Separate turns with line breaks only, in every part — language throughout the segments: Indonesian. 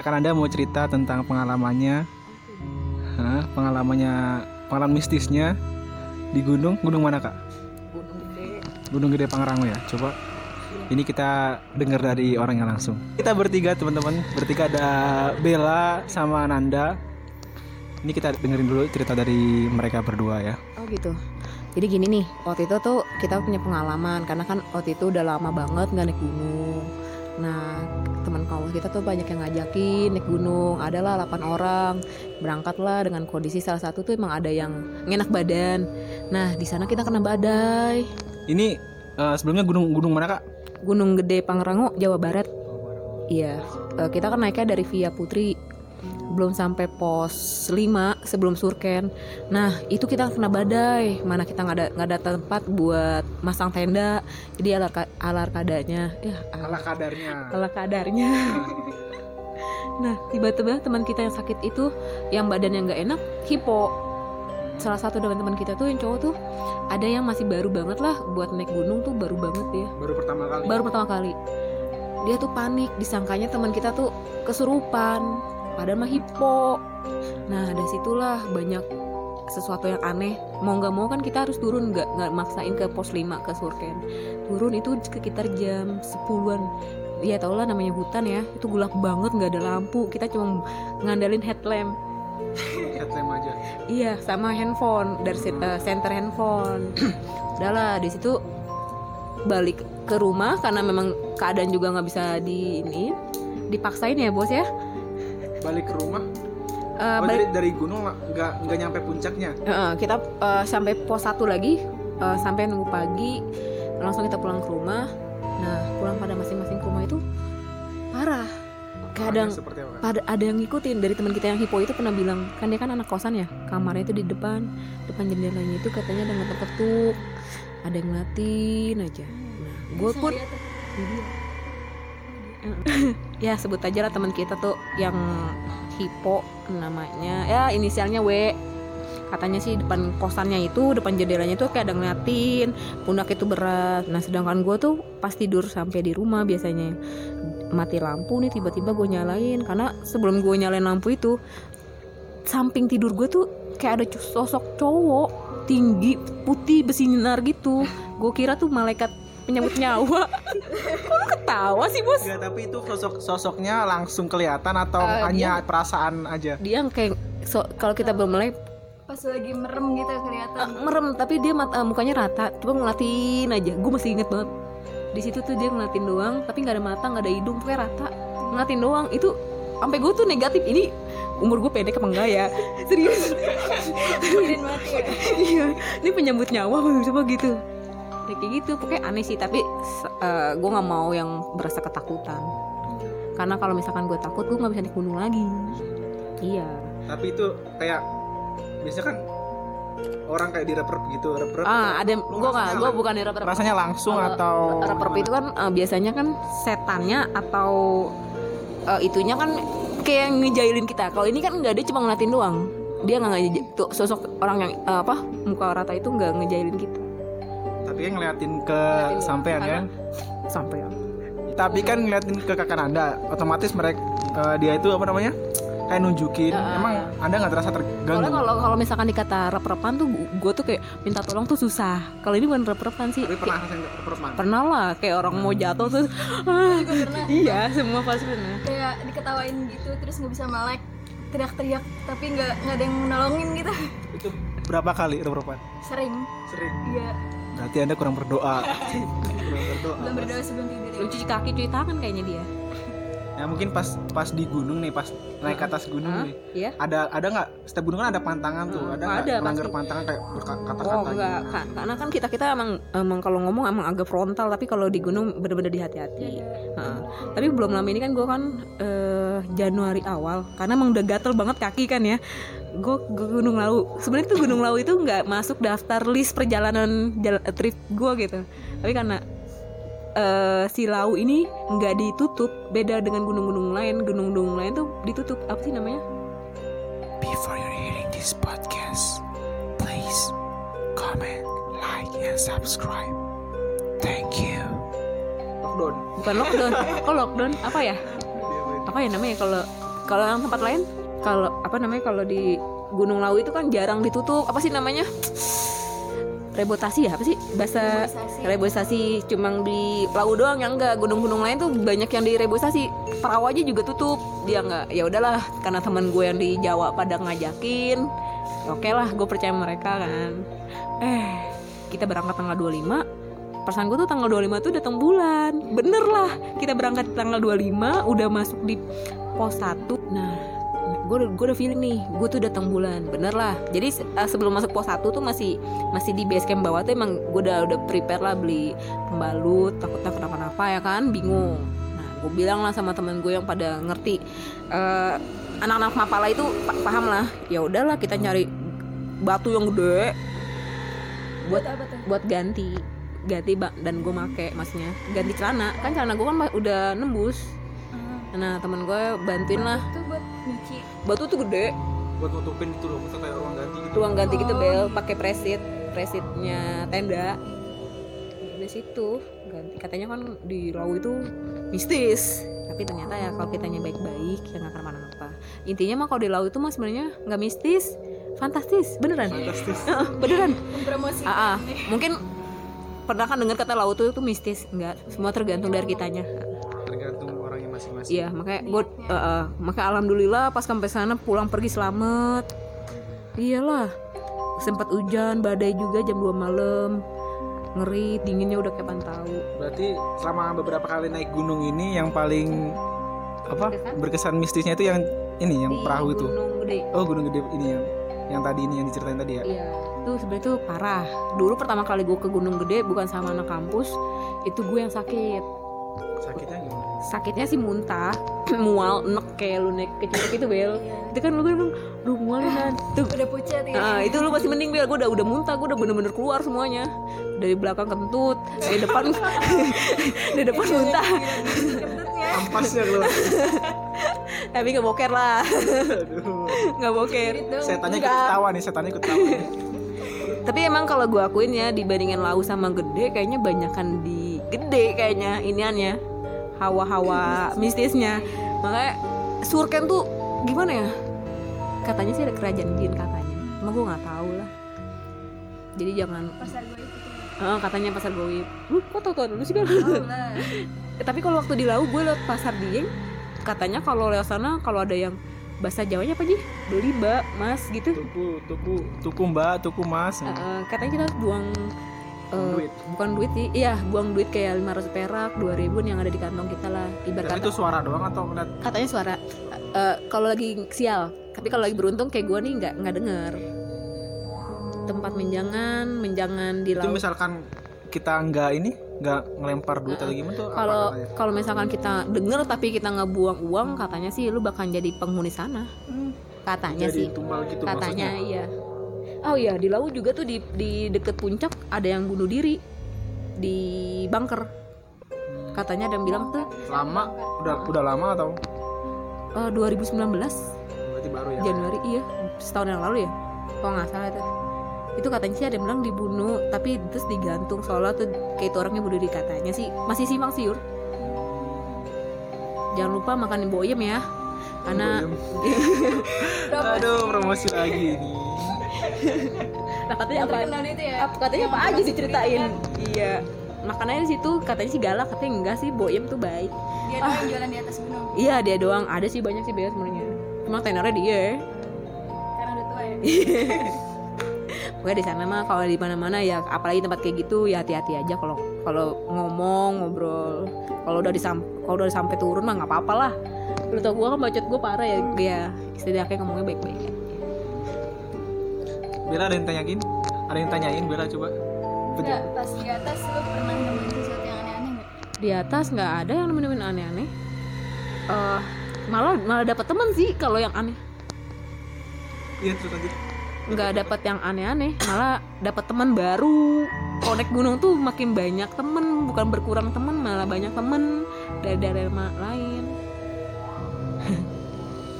Kan Anda mau cerita tentang pengalamannya, Hah, pengalamannya, pengalaman mistisnya di gunung, gunung mana kak?
Gunung Gede.
Gunung Gede Pangrango ya. Coba ini kita dengar dari orangnya langsung. Kita bertiga teman-teman, bertiga ada Bella sama Nanda. Ini kita dengerin dulu cerita dari mereka berdua ya.
Oh gitu. Jadi gini nih, waktu itu tuh kita punya pengalaman karena kan waktu itu udah lama banget nggak naik gunung. Nah, teman kampus kita tuh banyak yang ngajakin naik gunung. Adalah 8 orang. Berangkatlah dengan kondisi salah satu tuh emang ada yang ngenak badan. Nah, di sana kita kena badai.
Ini eh, sebelumnya gunung gunung mana kak?
Gunung Gede Pangrango, Jawa Barat. Iya, eh, kita kan naiknya dari Via Putri. Belum sampai pos 5 sebelum Surken. Nah, itu kita kena badai. Mana kita nggak ada nggak ada tempat buat masang tenda. Jadi alar alar kadanya, ya
Ala kadarnya.
ala kadarnya. nah, tiba-tiba teman kita yang sakit itu, yang badannya nggak enak, hipo. Salah satu teman-teman kita tuh yang cowok tuh ada yang masih baru banget lah buat naik gunung tuh baru banget ya
Baru pertama kali.
baru pertama kali dia tuh panik disangkanya teman kita tuh kesurupan padahal mah hipo. Nah dari situlah banyak sesuatu yang aneh. Mau nggak mau kan kita harus turun nggak nggak maksain ke pos 5 ke Surken. Turun itu sekitar jam 10-an ya tau lah namanya hutan ya. Itu gelap banget nggak ada lampu. Kita cuma ngandalin headlamp.
Headlamp aja.
Iya, sama handphone. Dari eh, center handphone. Udahlah di situ balik ke rumah karena memang keadaan juga nggak bisa di ini. Dipaksain ya bos ya.
Balik ke rumah.
Eh,
Oh,
balik
dari, dari gunung nggak nggak nyampe puncaknya.
Eh, kita eh, sampai pos satu lagi eh, sampai nunggu pagi langsung kita pulang ke rumah. Nah pulang pada masing-masing ke rumah itu parah. Kadang pada ada yang ngikutin dari teman kita yang hipo itu pernah bilang kan dia kan anak kosan ya kamarnya itu di depan depan jendelanya itu katanya ada ngetok ketuk ada yang ngeliatin aja nah gue pun ya sebut aja lah teman kita tuh yang hipo namanya. Ya inisialnya W. Katanya sih depan kosannya itu depan jendelanya itu kayak ada ngeliatin pundak itu berat. Nah sedangkan gue tuh pas tidur sampai di rumah biasanya mati lampu nih tiba-tiba gue nyalain. Karena sebelum gue nyalain lampu itu samping tidur gue tuh kayak ada sosok cowok tinggi putih bersinar gitu. Gue kira tuh malaikat penyambut nyawa. Kok lu ketawa sih bos?
Enggak, tapi itu sosok sosoknya langsung kelihatan atau
Eh,
hanya perasaan aja.
dia yang kayak so- kalau kita belum mulai
pas lagi merem gitu kelihatan.
eh, merem tapi dia mat- eh, mukanya rata. Coba ngeliatin aja. Gue masih inget banget. Di situ tuh dia ngeliatin doang tapi nggak ada mata nggak ada hidung pokoknya rata. Ngeliatin doang. Itu sampai gue tuh negatif. Ini umur gue pendek apa enggak ya? Serius.
Mati ya
iya. Ini penyambut nyawa coba gitu ya, kayak gitu. Pokoknya aneh sih tapi gue nggak mau yang berasa ketakutan. Karena kalau misalkan gue takut gue nggak bisa naik gunung lagi. Iya.
Tapi itu kayak biasanya kan orang kayak direp-rep gitu, rep-rep.
ah ada gue nggak gue bukan rep
rasanya langsung
Kalau
atau
rep itu kan eh, biasanya kan setannya atau eh, itunya kan kayak ngejailin kita. Kalau ini kan nggak dia cuma ngeliatin doang. Dia nggak tuh sosok orang yang eh, apa muka rata itu nggak ngejailin kita
tapi kan ngeliatin ke
Ngeliatin
sampean kan.
sampai
Tapi kan ngeliatin ke kakak Anda, otomatis mereka eh, dia itu apa namanya? Kayak nunjukin.
Ya.
Emang Anda nggak terasa terganggu?
kalau kalau misalkan dikata rep-repan tuh gue tuh kayak minta tolong tuh susah. Kalau ini bukan rep-repan sih.
Tapi pernah
Kayak-
rep-repan?
pernah lah kayak orang mau jatuh tuh. iya, semua pasti pernah.
kayak diketawain gitu terus nggak bisa melek teriak-teriak tapi nggak nggak ada yang nolongin gitu
Itu berapa kali rep-repan?
sering
Sering.
iya
Berarti Anda kurang berdoa. kurang berdoa.
belum berdoa sebelum tidur ya.
Lu cuci kaki, cuci tangan kayaknya dia.
Ya mungkin pas pas di gunung nih, pas naik ke atas gunung
Hah?
nih.
Iya.
Ada ada nggak setiap gunung kan ada pantangan tuh. Ada nggak
ada,
melanggar
pasti.
pantangan kayak berkata-kata
Oh enggak, Ka- karena kan kita kita emang emang kalau ngomong emang agak frontal, tapi kalau di gunung bener-bener dihati-hati. Heeh. Tapi belum lama ini kan gue kan eh, Januari awal, karena emang udah gatel banget kaki kan ya. Gue ke Gunung Lawu. Sebenarnya tuh Gunung Lawu itu nggak masuk daftar list perjalanan jal- trip gue gitu. Tapi karena eh, si Lawu ini nggak ditutup, beda dengan gunung-gunung lain. Gunung-gunung lain tuh ditutup. Apa sih namanya?
Before you're hearing this podcast, please comment, like, and subscribe. Thank you. Lockdown.
Bukan lockdown. Kok lockdown? Apa ya? Apa ya namanya kalau kalau yang tempat lain kalau apa namanya kalau di Gunung Lawu itu kan jarang ditutup. Apa sih namanya? Rebotasi ya? Apa sih? Bahasa
reboisasi
cuma di Lawu doang yang enggak. Gunung-gunung lain tuh banyak yang direboisasi perahu aja juga tutup. Dia enggak ya udahlah. Karena teman gue yang di Jawa pada ngajakin. Oke lah gue percaya mereka kan. Eh kita berangkat tanggal 25 perasaan gue tuh tanggal 25 tuh datang bulan. Bener lah kita berangkat tanggal 25 udah masuk di pos 1 nah gue gue udah feeling nih gue tuh datang bulan bener lah. Jadi eh, sebelum masuk pos 1 tuh masih masih di base camp bawah tuh emang gue udah udah prepare lah beli pembalut takutnya kenapa-napa ya kan? Bingung. Nah gue bilang lah sama temen gue yang pada ngerti eh, anak-anak mapala itu pa- paham lah. Ya udahlah kita nyari batu yang gede
buat apa tuh?
buat ganti ganti bak dan gue make maksudnya ganti celana. Kan celana gue kan udah nembus.
Ah,
nah temen gue bantuin lah.
Itu buat nyuci.
Batu tuh gede.
Buat nutupin itu loh kayak ruang ganti gitu.
Ruang ganti gitu
Oh.
bel. Pakai presit. Presitnya tenda. Di situ ganti. Katanya kan di Lawu itu mistis. Tapi ternyata ya kalau kitanya baik-baik ya nggak akan kenapa intinya mah kalau di Lawu itu mah sebenarnya nggak mistis. Fantastis. Beneran.
Fantastis.
Beneran.
Mempromosi
ah, ah. mungkin pernah kan dengar kata Lawu itu itu mistis. Enggak semua tergantung dari kitanya
masing-masing
Iya, makanya gue, makanya alhamdulillah pas sampai sana pulang pergi selamat. Iyalah, sempat hujan, badai juga jam 2 malam. Ngeri, dinginnya udah kayak tahu.
berarti selama beberapa kali naik gunung ini yang paling apa
Berkesan?
berkesan mistisnya itu yang ini yang
Di
perahu itu
Gunung Gede.
oh gunung gede ini yang yang tadi ini yang diceritain tadi ya
Iya, itu sebenarnya tuh parah. Dulu pertama kali gue ke Gunung Gede bukan sama anak kampus, itu gue yang sakit.
sakitnya gimana
Sakitnya sih muntah, mual, enek kayak lu naik kecil itu bel. Itu kan lu kan, lu mual nih tuh.
udah pucat ya.
Nah, itu lu masih mending Bel, gue udah udah muntah, gue udah bener-bener keluar semuanya. Dari belakang kentut, dari depan dari depan muntah,
kentutnya
ampasnya keluar
tapi nggak boker lah,
aduh.
Nggak boker.
Dong.
setannya ikut ketawa nih setannya ikut ketawa
Tapi emang kalau gue akuin ya dibandingin lau sama gede, kayaknya banyakan di gede kayaknya iniannya hawa-hawa mistisnya. Makanya Surken tuh gimana ya? Katanya sih ada kerajaan jin katanya, emang gue nggak tahu lah. Jadi jangan
pasar gue itu
Eh, katanya pasar goib. Lu kok tau tau dulu sih Eh, tapi kalau waktu di Lau gue lewat pasar Dieng katanya kalau lewat sana kalau ada yang bahasa Jawanya apa sih beli mbak mas gitu
tuku tuku tuku mbak tuku mas
eh, katanya kita harus buang eh,
Duit.
bukan duit sih. Iya buang duit kayak 500 perak 2000 yang ada di kantong kita lah ibarat
itu suara doang atau ngeliat?
Katanya suara eh, kalau lagi sial. Tapi kalau lagi beruntung kayak gue nih nggak nggak denger. Tempat menjangan menjangan di
itu
laut.
misalkan kita nggak ini nggak ngelempar duit atau gimana tuh
kalau kalau misalkan kita denger tapi kita nggak buang uang katanya sih lu bakal jadi penghuni sana.
Hmm.
katanya
Jadi
sih.
tumbal gitu
katanya
maksudnya?
iya oh iya di laut juga tuh di di deket puncak ada yang bunuh diri. Di bunker. Katanya ada yang bilang tuh.
Lama? Udah udah lama atau?
Eh, 2019
berarti baru ya?
Januari iya. Setahun yang lalu ya? Kalau nggak salah itu. Itu katanya sih ada yang bilang dibunuh tapi terus digantung. Soalnya tuh kayak itu orangnya bunuh diri. Katanya sih masih simpang siur. Jangan lupa makan boyem ya. Karena
aduh promosi lagi ini
nah katanya apa?
itu ya?
Katanya apa aja
masih
diceritain
berikan.
iya. Makanannya di situ katanya sih galak katanya enggak sih boyem tuh baik.
Dia doang yang jualan di atas gunung.
Iya dia doang. Ada sih banyak sih bea sebenarnya. Cuma tenornya dia.
Karena udah tua ya?
Pokoknya di sana mah kalau di mana-mana ya apalagi tempat kayak gitu ya hati-hati aja kalau kalau ngomong ngobrol. Kalau udah disam kalau udah sampai turun mah nggak apa-apa lah. Lu tau gua kan bacot gua parah ya. Dia setidaknya ngomongnya baik-baik.
Bella ada yang tanyain? Ada yang tanyain Bella coba.
Enggak, pas di atas lu pernah nemuin sesuatu yang aneh-aneh nggak?
Di atas nggak ada yang nemenin aneh-aneh. Eh malah malah dapat teman sih kalau yang aneh.
iya terus lanjut.
Nggak dapat yang aneh-aneh malah dapat teman baru. Naik gunung tuh makin banyak temen bukan berkurang temen malah banyak temen dari daerah lain.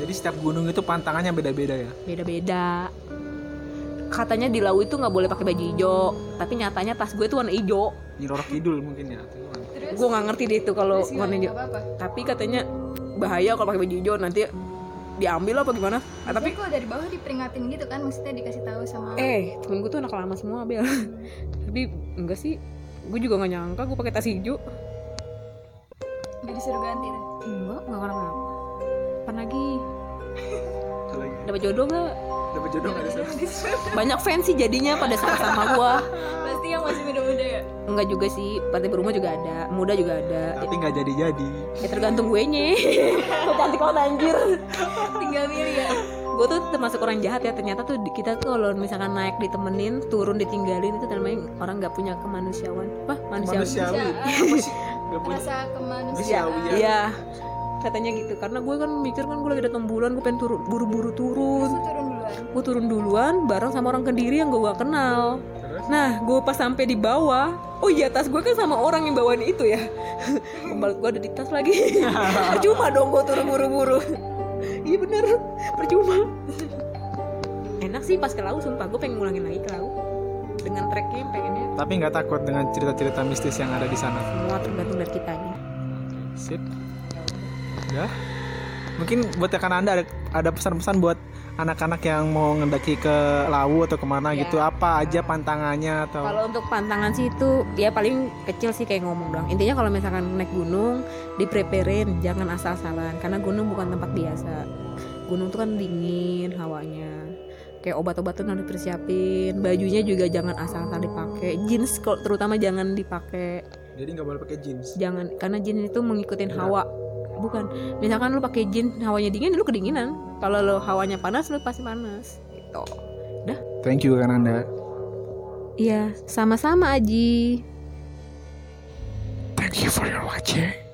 Jadi setiap gunung itu pantangannya beda-beda ya?
Beda-beda katanya di laut itu nggak boleh pakai baju hijau. Tapi nyatanya tas gue tuh warna hijau.
Nyirorok Kidul mungkin ya
gue nggak ngerti deh itu kalau warna hijau. Tapi katanya bahaya kalau pakai baju hijau nanti diambil apa gimana? Ah,
tapi kok dari bawah diperingatin gitu kan? Maksudnya dikasih tahu sama
eh temen gue tuh anak lama semua bel. Tapi enggak sih. Gue juga nggak nyangka gue pakai tas hijau.
Nggak disuruh ganti tuh
enggak nggak kenapa apa lagi? Dapat jodoh nggak
dapat jodoh nggak ada
banyak fans sih jadinya pada sama sama gue
pasti yang masih muda-muda ya?
Enggak juga sih partai berumah juga ada muda juga ada.
Tapi nggak jadi jadi
ya tergantung gue nya. Gue cantik banget anjir.
Tinggal milih ya.
Gue tuh termasuk orang jahat ya ternyata tuh kita tuh kalau misalkan naik ditemenin turun ditinggalin itu namanya orang nggak punya kemanusiaan apa manusiawi.
Manusiawi
Manusia-
apa sih? Nggak punya.
Rasa kemanusiaan.
Manusiawi ya.
iya. Katanya gitu karena gue kan mikir kan gue lagi datang bulan gue pengen turun buru-buru turun.
Turun
gue turun duluan bareng sama orang kediri yang gue gak kenal. Nah gue pas sampai di bawah oh iya tas gue kan sama orang yang bawain itu ya. Kembali gue ada di tas lagi. Percuma dong gue turun buru-buru. Iya bener. Percuma. Enak sih pas ke laut sumpah. Gue pengen ngulangin lagi ke laut. Dengan treknya pengennya.
Tapi nggak takut dengan cerita-cerita mistis yang ada di sana?
Semua tergantung dari kitanya.
Sip. Ya. Mungkin buat rekan anda ada ada pesan-pesan buat anak-anak yang mau ngendaki ke laut atau ke mana
Ya.
gitu apa aja pantangannya atau
Kalau untuk pantangan sih itu ya paling kecil sih kayak ngomong doang. Intinya kalau misalkan naik gunung dipreparein, jangan asal-asalan karena gunung bukan tempat biasa. Gunung tuh kan dingin hawanya. Kayak obat-obatan harus dipersiapin, bajunya juga jangan asal-asal dipakai. Jeans kalau terutama jangan dipakai.
jadi nggak boleh pakai jeans
Jangan karena jeans itu mengikutin
Berat.
hawa. Bukan. Misalkan lu pakai jeans hawanya dingin lu kedinginan. Kalau lu hawanya panas lu pasti panas. Gitu.
thank you rekan anda
Iya, sama-sama Aji.
thank you for your watching